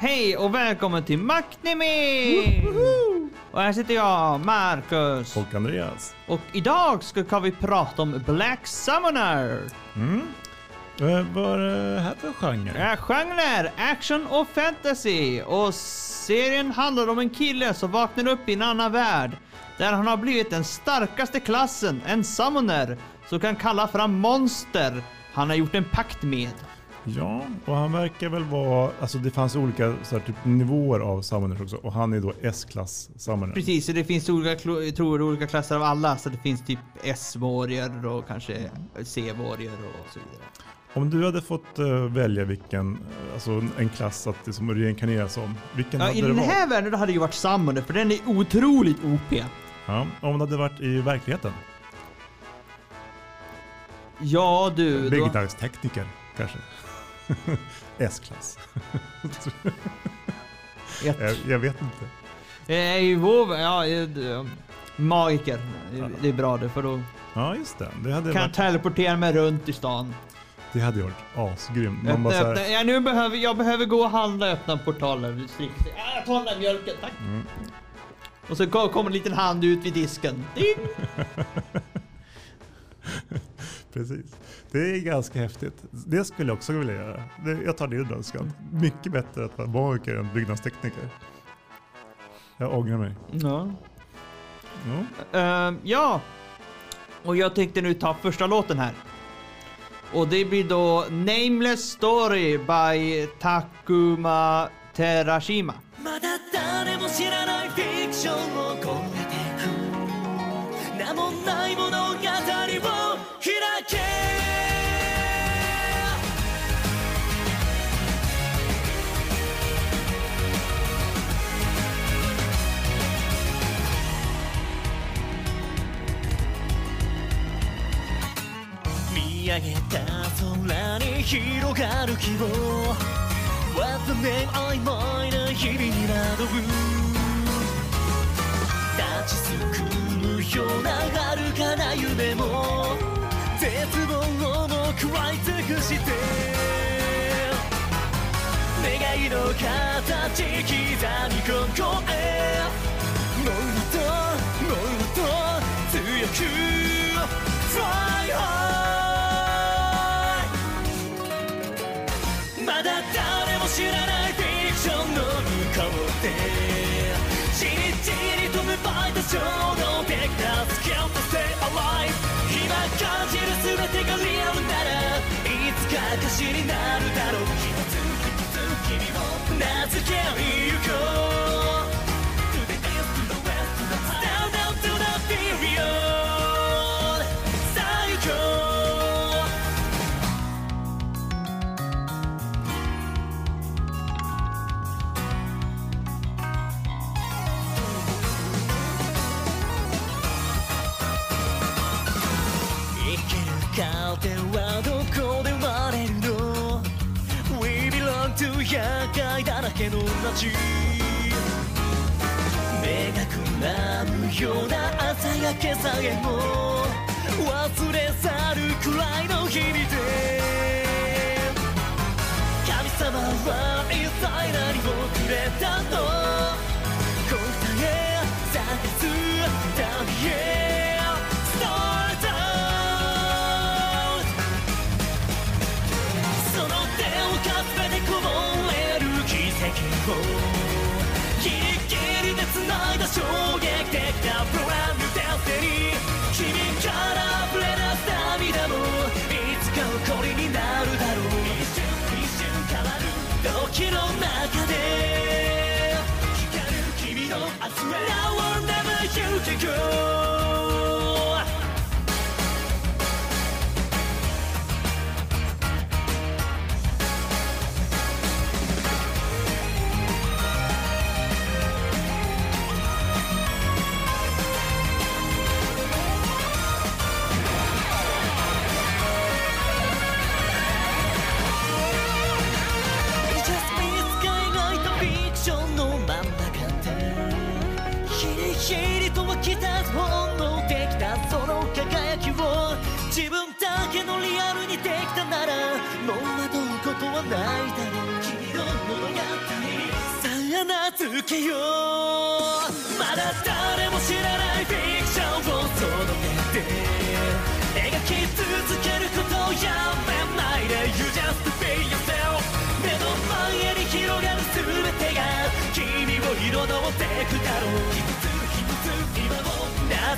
Hej och välkommen till Macknimi! Och här sitter jag, Marcus. Och Andreas. Och idag ska vi prata om Black Summoner. Mm. Eh, vad är det här för genre? Ja, genren är action och fantasy. Och serien handlar om en kille som vaknar upp i en annan värld. Där han har blivit den starkaste klassen, en summoner, som kan kalla fram monster han har gjort en pakt med. Ja, och han verkar väl vara, alltså det fanns olika så här, typ, nivåer av summoners också och han är då S-klass summoner. Precis, så det finns olika, tror, olika klasser av alla. Så det finns typ S-warrior och kanske C-warrior och så vidare. Om du hade fått eh, välja vilken, alltså en klass att liksom reinkarnera som, vilken Ja, hade I det den varit? här världen hade det ju varit Summoner, för den är otroligt OP. Ja, om det hade varit i verkligheten? Ja du, då, Vegetarisk-tekniker kanske? S-klass? jag, jag vet inte. ja, eh, magiker. Det- är bra det, för då Ja, just det. Det hade, kan jag varit, teleportera mig runt i stan. det hade varit asgrymt. Man Öppna, här, ja, nu behöver, jag behöver gå och handla och öppna portalen. Ja, jag tar den där mjölken, tack. Mm. Och så kom- kommer en liten hand ut vid disken. Ding! Precis. Det är ganska häftigt. Det skulle jag också vilja göra. Det, jag tar din önskan. Mycket bättre att vara magiker än byggnadstekniker. Jag ångrar mig. Ja. Ja. Ehm, ja. Och jag tänkte nu ta första låten här. Och det blir då Nameless Story by Takuma Terashima. 上げた空に広がる希望 What's the name 曖昧な日々に惑う立ちすくむような遥かな夢も絶望をも食らい尽くして願いの形刻みここへもっともっと強く Fly うでじりじりと芽生えた衝動的なスキルと Stay alive 今感じる全てがリアルならいつか歌詞になるだろう。一つ一つ君を名付けに行こう。はどこで生まれるの？We belong to 厄介だらけの街。目がくらむような朝焼けさえも。忘れ去るくらいの日々で。神様は一体何をくれたの。を名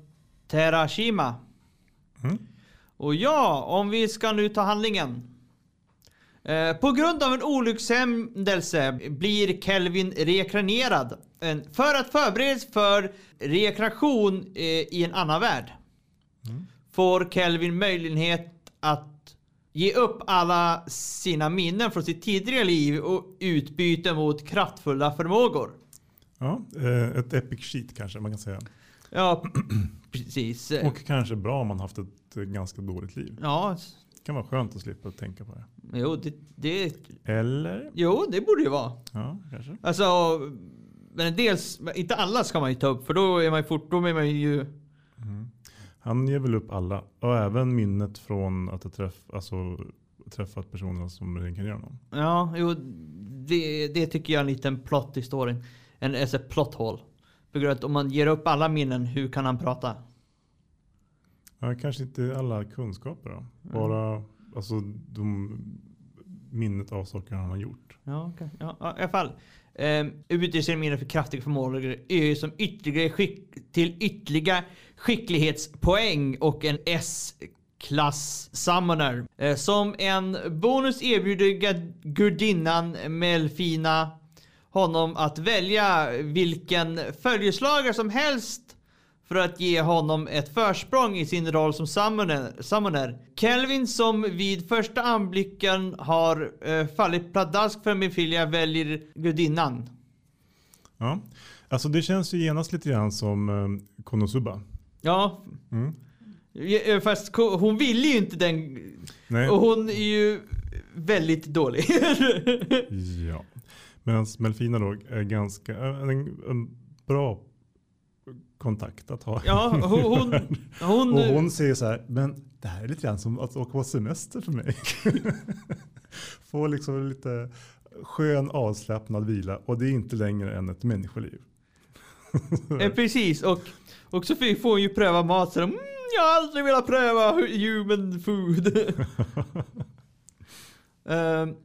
Terashima. Mm. Och ja, om vi ska nu ta handlingen. Eh, på grund av en olyckshändelse blir Kelvin rekrenerad. Eh, För att förberedas för rekreation eh, i en annan värld. Får Kelvin möjlighet att ge upp alla sina minnen från sitt tidigare liv och utbyta mot kraftfulla förmågor. Ja, eh, ett epic sheet kanske man kan säga. Ja, precis. Och kanske bra om man haft ett eh, ganska dåligt liv. Ja, Det kan vara skönt att slippa tänka på det. jo det, det, Eller? jo, det borde ju vara. Ja, kanske. Alltså, men dels, inte alla ska man ju ta upp för då är man ju fort, då är man ju... Han ger väl upp alla. Och även minnet från att ha träff, alltså, träffat personerna som reinkarnerar honom. Ja, jo, det, det tycker jag är en liten plot i storyn. En alltså, plot hole. På grund av att om man ger upp alla minnen, hur kan han prata? Ja, kanske inte alla kunskaper då. Bara alltså, de, minnet av saker han har gjort. Ja, okej. ja, ja, i alla fall. Um, Utnyttjar sina minnen för kraftiga förmågor är som ytterligare skick, till ytterligare skicklighetspoäng och en S-klass summoner. Eh, som en bonus erbjuder gud- gudinnan Melfina honom att välja vilken följeslagare som helst för att ge honom ett försprång i sin roll som summoner. summoner. Kelvin som vid första anblicken har eh, fallit pladask för Mefilia väljer gudinnan. Ja. Alltså det känns ju genast lite grann som eh, Konosuba. Ja, Mm. ja, fast hon ville ju inte den Nej. och hon är ju väldigt dålig. Ja. Medan Melfina då är ganska en, en bra kontakt att ha. ja, hon, hon, hon, Och hon säger så här, men det här är lite grann som att åka på semester för mig. Få liksom lite skön avslappnad vila och det är inte längre än ett människoliv. eh, precis och, och så får hon ju pröva mat så de, mm, jag har aldrig velat pröva human food. um,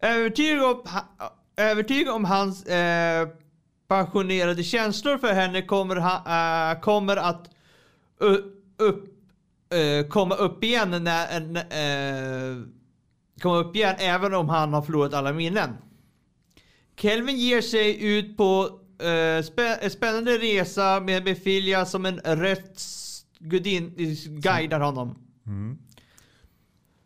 övertygad, om, ha- övertygad om hans eh, passionerade känslor för henne kommer, ha, eh, kommer att upp, eh, komma upp igen när, eh, när, eh, komma upp igen även om han har förlorat alla minnen. Kelvin ger sig ut på eh, spä- en spännande resa med Befilia som en rättsgudin guidar honom. Mm.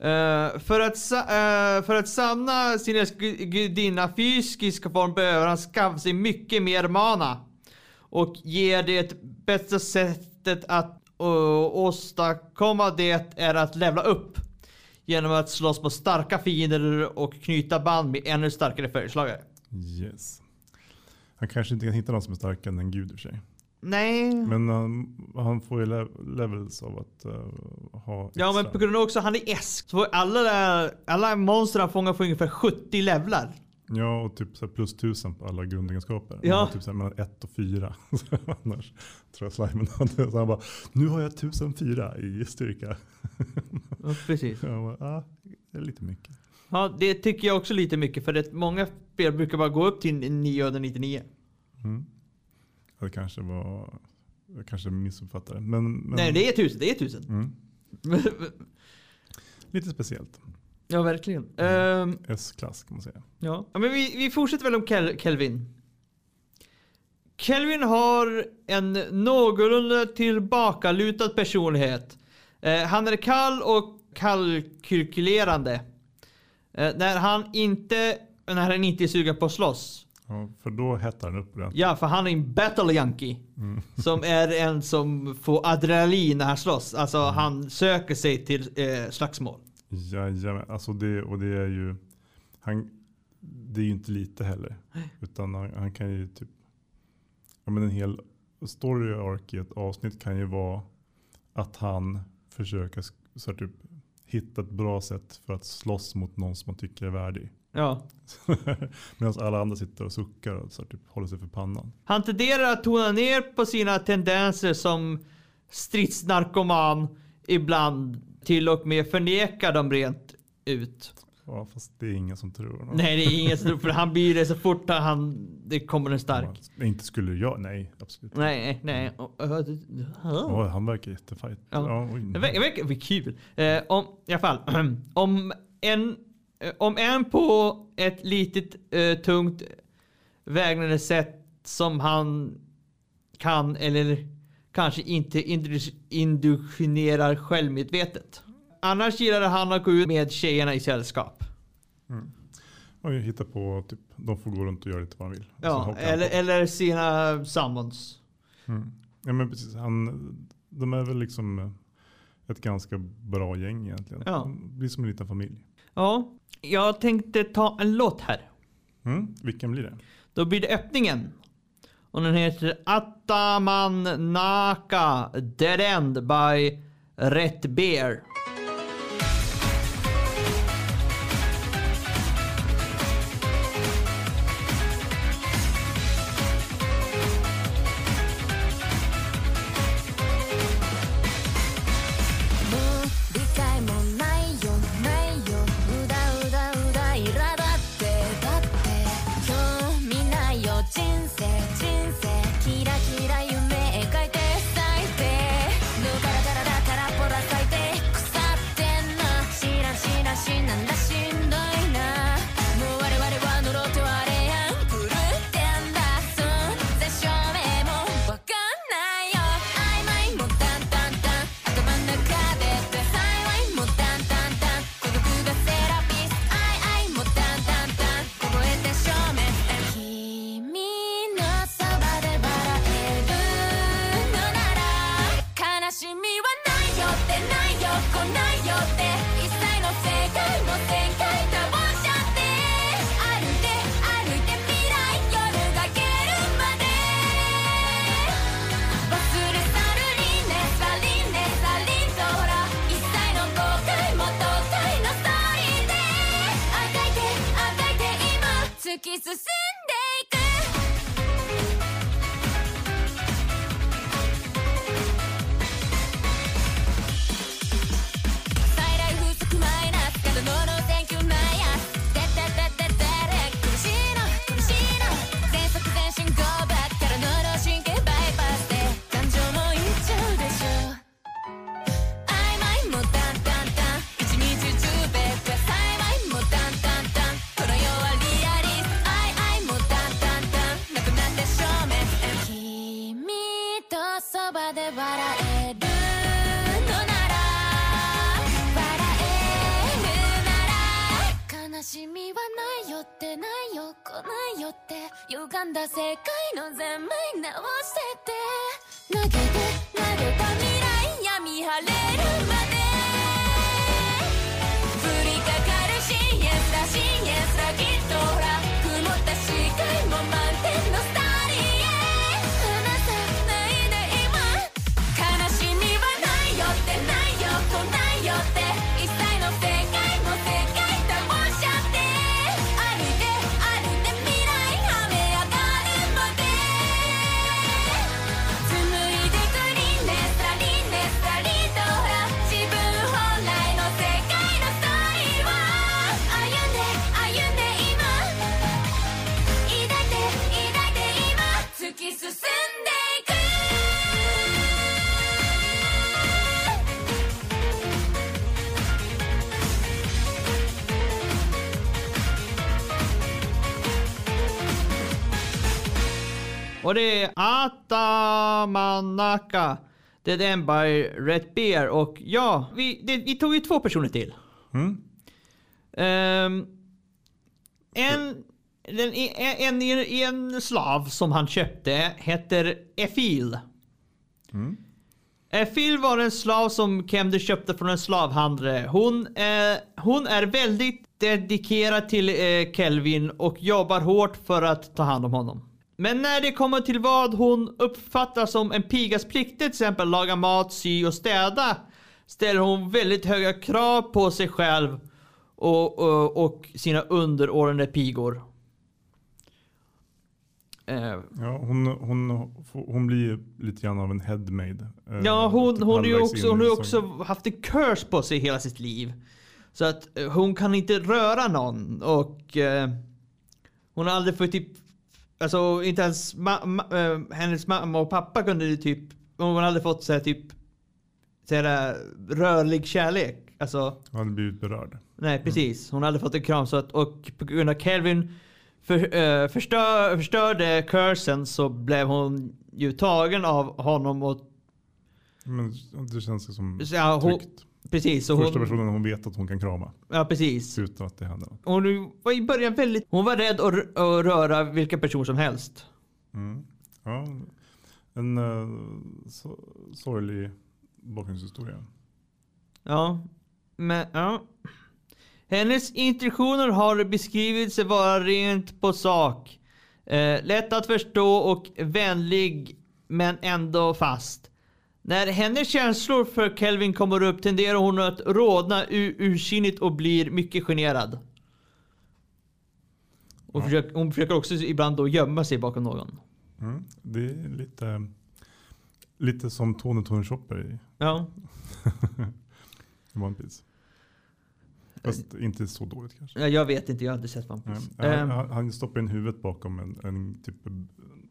Uh, för, att, uh, för att samla sin gudinna fysiska form behöver han skaffa sig mycket mer mana. Och ger det bästa sättet att uh, åstadkomma det är att levla upp. Genom att slåss mot starka fiender och knyta band med ännu starkare följeslagare. Yes. Han kanske inte kan hitta någon som är starkare än en gud i och för sig. Nej. Men han, han får ju le- levels av att eh, ha Ja men extra. på grund av också att han är S. Så får alla, där, alla monster han fångar får ungefär 70 levlar. Ja, och typ så här plus tusen på alla grundegenskaper. Ja. Han Typ så här mellan ett och fyra. Annars tror jag slimen hade. Så han bara, nu har jag 1004 i styrka. Ja, precis. Jag bara, ah, det är lite mycket. Ja, det tycker jag också lite mycket för det många spel brukar bara gå upp till 999. Mm. Det kanske var... Jag kanske missuppfattade. Men, men... Nej, det är tusen. Det är tusen. Mm. Lite speciellt. Ja, verkligen. Mm. Um, S-klass kan man säga. Ja. ja men vi, vi fortsätter väl om Kel Kelvin. Kelvin har en någorlunda tillbakalutad personlighet. Eh, han är kall och kalkylerande. Eh, när när han inte är sugen på att slåss. För då hettar han upp ordentligt. Ja, för han är en battle junkie. Mm. Som är en som får adrenalin när han slåss. Alltså mm. han söker sig till eh, slagsmål. Jajamän, alltså det, och det är ju... Han, det är ju inte lite heller. Utan han, han, kan ju typ... Ja, men en hel story arc i ett avsnitt kan ju vara att han försöker så här, typ, hitta ett bra sätt för att slåss mot någon som man tycker är värdig. Ja. Medan alla andra sitter och suckar och så typ håller sig för pannan. Han tenderar att tona ner på sina tendenser som stridsnarkoman ibland till och med förnekar dem rent ut. Ja, fast det är ingen som tror honom. Nej, det är ingen som tror för han blir det så fort han, det kommer en stark. Ja, inte skulle jag, nej absolut. Nej, nej. Oh, han verkar jättefajt. Ja. Ja, det verkar kul. Eh, om, I alla fall, om en Eh, om en på ett litet eh, tungt vägnande sätt som han kan eller kanske inte induktionerar självmedvetet. Annars gillade han att gå ut med tjejerna i sällskap. Mm. Och hitta på, typ, de får gå runt och göra lite vad de vill. Ja, alltså, eller, eller sina sambons. Mm. Ja, men precis. Han, de är väl liksom ett ganska bra gäng egentligen. Ja. De blir som en liten familj. Ja, jag tänkte ta en låt här. Mm, vilken blir det? Då blir det öppningen. Och den heter Ataman Naka Dead End by Rätt Beer. 世界の全面直してって Atamanaka. Det är den by Red Bear. Och ja, vi, det, vi tog ju två personer till. Mm. Ehm, en, den, en, en, en slav som han köpte heter Efil. Mm. Efil var en slav som Kemder köpte från en slavhandlare. Hon, eh, hon är väldigt dedikerad till eh, Kelvin och jobbar hårt för att ta hand om honom. Men när det kommer till vad hon uppfattar som en pigas plikt, till exempel laga mat, sy och städa, ställer hon väldigt höga krav på sig själv och, och, och sina underordnade pigor. Eh, Ja, hon, hon, hon blir lite grann av en headmaid. eh, Ja, hon, hon, är också, hon har ju också haft en curse på sig hela sitt liv. Så att eh, hon kan inte röra någon och eh, hon har aldrig fått typ, alltså inte ens ma, ma, eh, hennes mamma och pappa kunde ju typ, hon har aldrig fått så här typ, så här rörlig kärlek. Alltså, Hon hade blivit berörd. nej precis. Hon aldrig fått en kram så att, och på grund av Kelvin för, eh, förstör, förstörde cursen så blev hon ju tagen av honom och Men det känns som ja, hon, tryggt. Precis. Första hon, personen hon vet att hon kan krama. ja, precis. Utan att det händer något. Hon var i början väldigt... Hon var rädd att, röra vilken person som helst. Mm. Ja, en uh, so sorglig bakgrundshistoria. Ja. Men, ja. Hennes intentioner har beskrivits vara rent på sak. Eh, lätt att förstå och vänlig men ändå fast. När hennes känslor för Kelvin kommer upp tenderar hon att rodna ur, ursinnigt och blir mycket generad. Och Ja. försöker, hon försöker också ibland då gömma sig bakom någon. Mm. Det är lite, lite som Tony Tony Chopper i, Ja. One Piece. Fast inte så dåligt kanske. Ja, Jag vet inte, jag har inte sett One. Piece. Ehm, Han, han stoppar in huvudet bakom en, en typ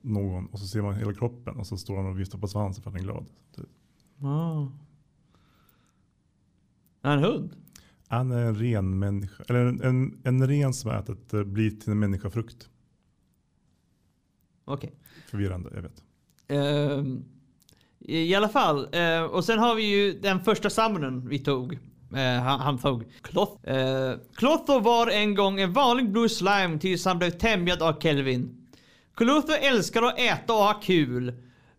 någon och så ser man hela kroppen och så står han och viftar på svansen för att han är glad. Typ. ah. En hund? Han är en ren människa, eller en, en, en ren som har ätit eh, blir till en människafrukt. Okej. Förvirrande, jag vet. Ehm, I alla fall. eh, och sen har vi ju den första summonen vi tog. Eh, han, han tog Cloth. Uh, Clotho var en gång en vanlig blue slime tills han blev tämjad av Kelvin. Clotho älskar att äta och ha kul.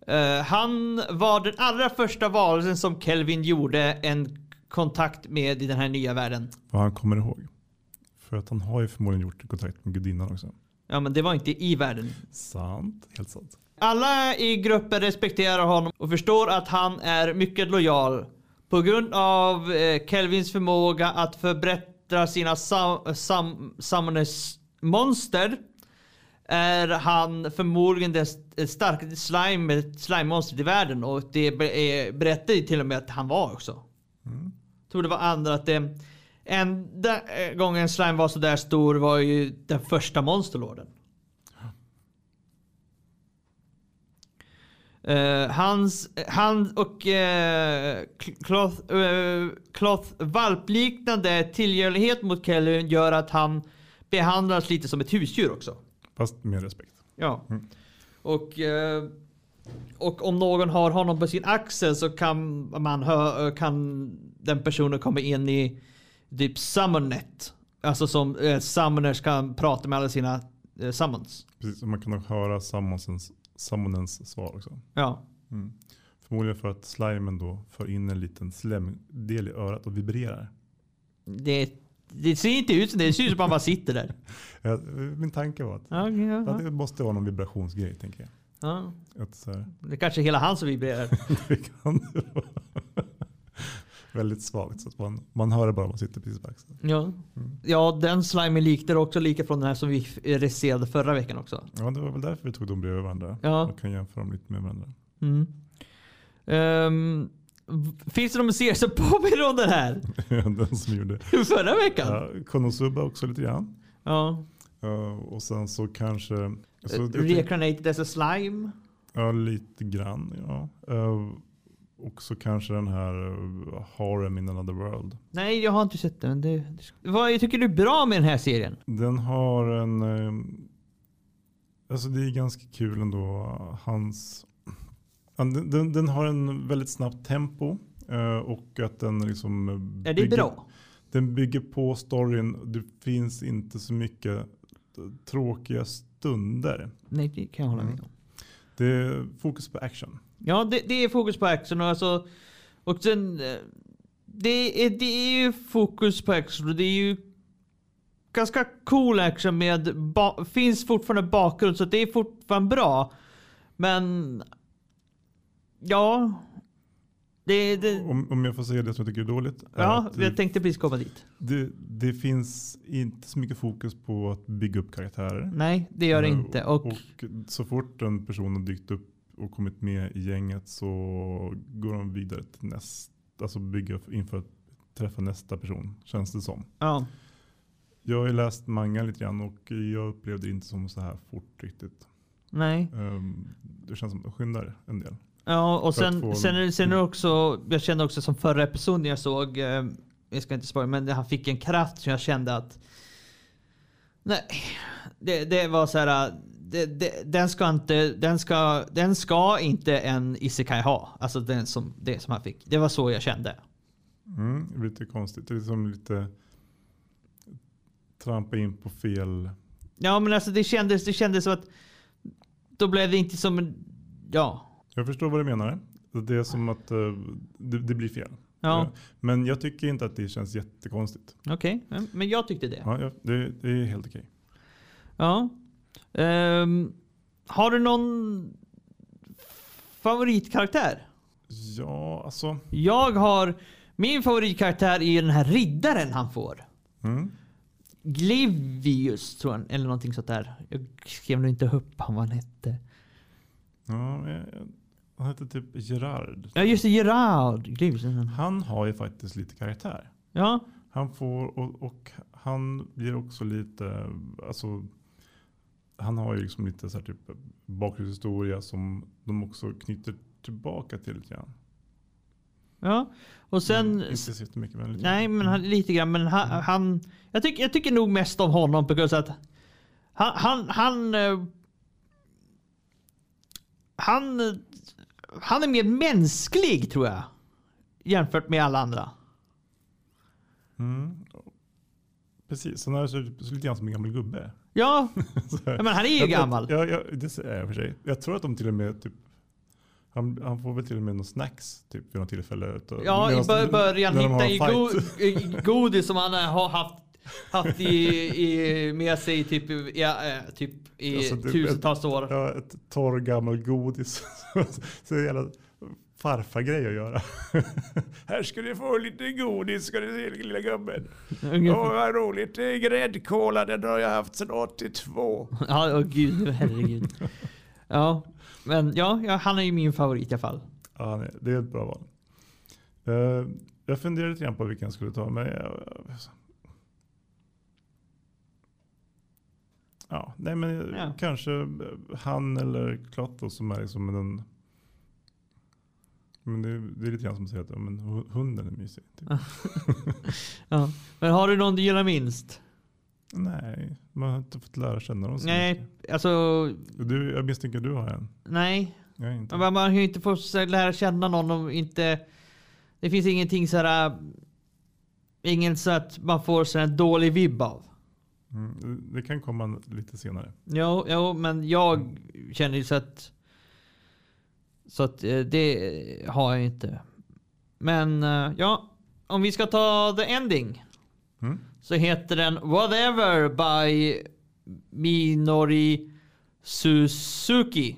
Eh, han var den allra första varelsen som Kelvin gjorde en kontakt med i den här nya världen. Vad han kommer ihåg. För att han har ju förmodligen gjort kontakt med gudinnan också. Ja men det var inte i världen. Sant, helt sant. Alla i gruppen respekterar honom och förstår att han är mycket lojal. På grund av eh, Kelvins förmåga att förbättra sina sam, sam, summoners monster är han förmodligen det st- starkaste slime, slime-monstret i världen och det eh, berättar ju till och med att han var också. tror det var andra att det enda eh, gången slime var så där stor var ju den första monsterlorden. Eh, hans, han och uh, Cloth, uh, Cloth valpliknande tillgänglighet mot Kelvin gör att han behandlas lite som ett husdjur också. Fast med respekt. Ja. Mm. Och, och om någon har honom på sin axel så kan, man hö, kan den personen komma in i typ summonet. Alltså som eh, summoners kan prata med alla sina eh, summons. Precis, och man kan höra summonens, summonens svar också. Ja. Mm. Förmodligen för att slimen då för in en liten slemdel i örat och vibrerar. Det, det ser inte ut som det, det ser ut som att man bara sitter där. Ja, min tanke var att Ja, ja, att det måste vara någon vibrationsgrej tänker jag. ja. Att så här, Det är kanske hela han som vibrerar. det kan det vara. Väldigt svagt så att man, man hör det bara om man sitter precis på axeln. Ja. ja, den slimen liknar också lika från den här som vi recenserade förra veckan också. Ja, det var väl därför vi tog dem bredvid varandra. Ja. Man kan jämföra dem lite med varandra. Mm. V- finns det någon serie som påminner om den här? Den som gjorde. Förra veckan? Ja, Konosuba också lite grann. Ja. Ja, och sen så kanske. Så jag tänkte- Reincarnated as a slime. Ja, lite grann. Ja. Uh, och så kanske den här uh, Harem in another world. Nej, jag har inte sett den. Det, det, vad tycker du är bra med den här serien? Den har en... eh, Alltså det är ganska kul ändå. Hans, den, den, den har en väldigt snabbt tempo. eh, Och att den liksom Är det bra? Den bygger på storyn. Det finns inte så mycket tråkiga stunder. Nej, det kan jag hålla med Mm. om. Det är fokus på action. Ja, det, det är fokus på action och alltså... Och sen... eh, Det är, det är ju fokus på action och det är ju ganska cool action med... Ba, finns fortfarande bakgrund så det är fortfarande bra. Men... Ja... Det, det, Om, om jag får säga det som jag tycker är dåligt. är ja, att det, jag tänkte precis komma dit. det, det finns inte så mycket fokus på att bygga upp karaktärer. Nej, det gör det Eh, inte. Och, och så fort en person har dykt upp och kommit med i gänget så går de vidare till nästa, alltså bygga inför att träffa nästa person, känns det som. ja. Jag har ju läst manga lite grann och jag upplevde det inte som så här fort riktigt. Nej. Ehm, Det känns som att de skyndar en del. Ja, och sen, få- sen, sen är det också, jag kände också som förra episoden jag såg, eh, jag ska inte spoila, men han fick en kraft som jag kände att, nej, det, det var så här, det, det, den ska inte, den ska, den ska inte en isekai ha. Alltså den som, det som han fick. Det var så jag kände. Mm, lite konstigt. Det är liksom lite trampa in på fel. Ja, men alltså det kändes, det kändes som att, då blev det inte som en, ja, Jag förstår vad du menar. Det är som att eh, det, det blir fel. ja, Men jag tycker inte att det känns jättekonstigt. okej, men- men jag tyckte det. Ja, det, det är helt okej. Ja. Ehm, har du någon favoritkaraktär? Ja, alltså. Jag har min favoritkaraktär är den här riddaren han får. Mm. Glivius tror jag, eller någonting sånt där. Jag skrev nog inte upp han vad han hette. Ja, jag- han heter typ Gerard. Ja just det, Gerard. Glivius. Han har ju faktiskt lite karaktär. Ja, Han får, och, och han blir också lite, alltså. Han har ju liksom lite så här typ bakgrundshistoria som de också knyter tillbaka till lite grann. ja. Och sen... Mm, inte så jättemycket men lite Nej, men han, lite grann. Men han... han jag, tycker, jag tycker nog mest om honom på grund av att han... Han... Han, eh, han, han är mer mänsklig tror jag. Jämfört med alla andra. Mm. Precis, han är så, så lite grann som en gammal gubbe. Ja, men han är ju gammal. Ja, ja, det är jag för sig. Jag tror att de till och med typ han, han får väl till och med någon snacks typ vid något tillfälle. utav- Ja, i början när de har hitta en i, fight. go, godis som han eh, har haft, haft i, i, med sig typ, i- ja, eh, typ i Alltså, tusentals år. Ja, ett torr gammal godis. så jävla farfargrej att göra. Här ska du få lite godis ska du se lilla gubben. Ungefär. Åh vad roligt, det är gräddkola den har jag haft sedan 82. Ja, åh gud, herregud. Ja, men ja, han är ju min favorit i alla fall. Ja, nej, det är ett bra val. Eh, jag funderade lite grann på vilken jag skulle ta. Men jag, ja, nej, men Ja. kanske han eller Klotto som är liksom den. Men det, det är lite grann som att säga att ja, men hu- hunden är mysig. Typ. Ja. Men har du någon du gillar minst? Nej, man har inte fått lära känna dem så Nej, mycket. alltså, Du, jag misstänker att du har en. nej. Jag inte. Man, man kan ju inte få lära känna någon om inte... Det finns ingenting så här... Ingen så att man får så här dålig vibb av. Mm, det- kan komma lite senare. Jo, jo, men jag känner ju så att... Så att eh, det har jag inte. Men eh, ja, om vi ska ta the ending. Mm. Så heter den Whatever by Minori Suzuki.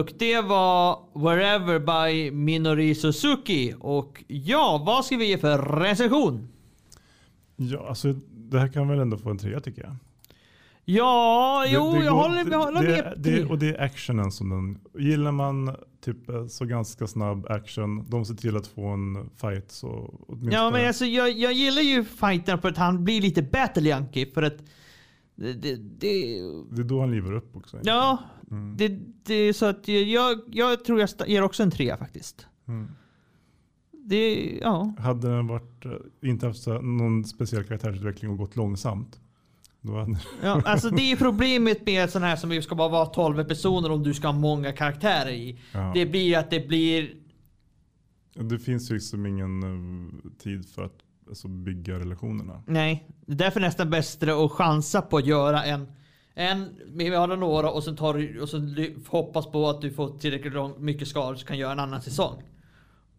Och det var Wherever by Minori Suzuki. Och ja, vad ska vi ge för recension? Ja, alltså det här kan väl ändå få en trea tycker jag. Ja, Det- jo, det jag går- håller, jag håller det, med. det, Och det är actionen som den... Gillar man typ eh, så ganska snabb action, de ser till att få en fight så åtminstone... Ja, men alltså, jag, jag gillar ju fighten för att han blir lite battle yankee för att det, det, det, Det är då han livar upp också. ja, Mm. det, det är så att jag, jag tror jag ger också en trea faktiskt. Mm. Det, ja. Hade den varit, eh, inte haft så, någon speciell karaktärsutveckling och gått långsamt, då hade, Ja, alltså det är problemet med sån här som vi ska bara vara 12 personer om du ska ha många karaktärer i. ja. Det blir att det blir... det finns ju liksom ingen eh, tid för att alltså, bygga relationerna. Nej, det är därför nästan bättre att chansa på att göra en... En, vi har några och sen tar du, och sen hoppas på att du får tillräckligt lång, mycket skador så kan göra en annan säsong.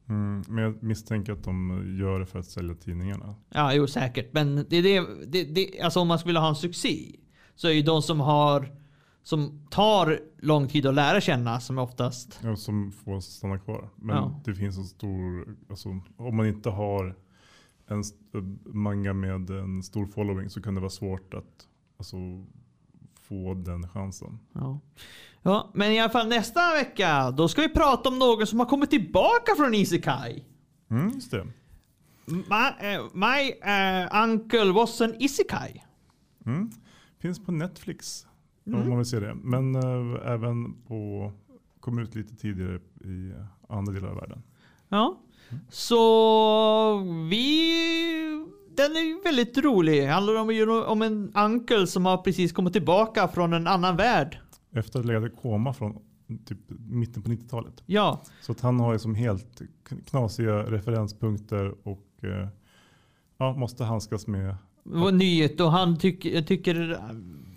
Mm. Men jag misstänker att de gör det för att sälja tidningarna. Ja, jo säkert. Men det är det, det, det, alltså om man skulle vilja ha en succé så är ju de som har som tar lång tid att lära känna som oftast Ja, som får stanna kvar. Men Ja. det finns en stor, alltså, om man inte har en manga med en stor following så kan det vara svårt att alltså, få den chansen. Ja. ja, men i alla fall nästa vecka då ska vi prata om någon som har kommit tillbaka från Isekai. Mm, just det. My, eh, my eh, uncle was an Isekai. Mm. Finns på Netflix Mm. om man vill se det. Men eh, även på, kom ut lite tidigare i andra delar av världen. Ja, så vi... Den är väldigt rolig. Handlar om, om en uncle som har precis kommit tillbaka från en annan värld. Efter att ha legat i koma från typ mitten på 90-talet. Ja, Så att han har ju som helt knasiga referenspunkter och eh, ja, måste handskas med. det var nyhet och han tycker, tycker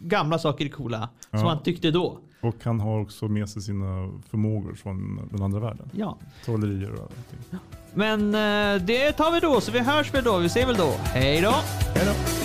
gamla saker är coola. Som Ja. han tyckte då. Och han har också med sig sina förmågor från den andra världen. Ja. Trollerier och allting. Men eh, det tar vi då, så vi hörs väl då. Vi ses väl då. Hej då! Hej då!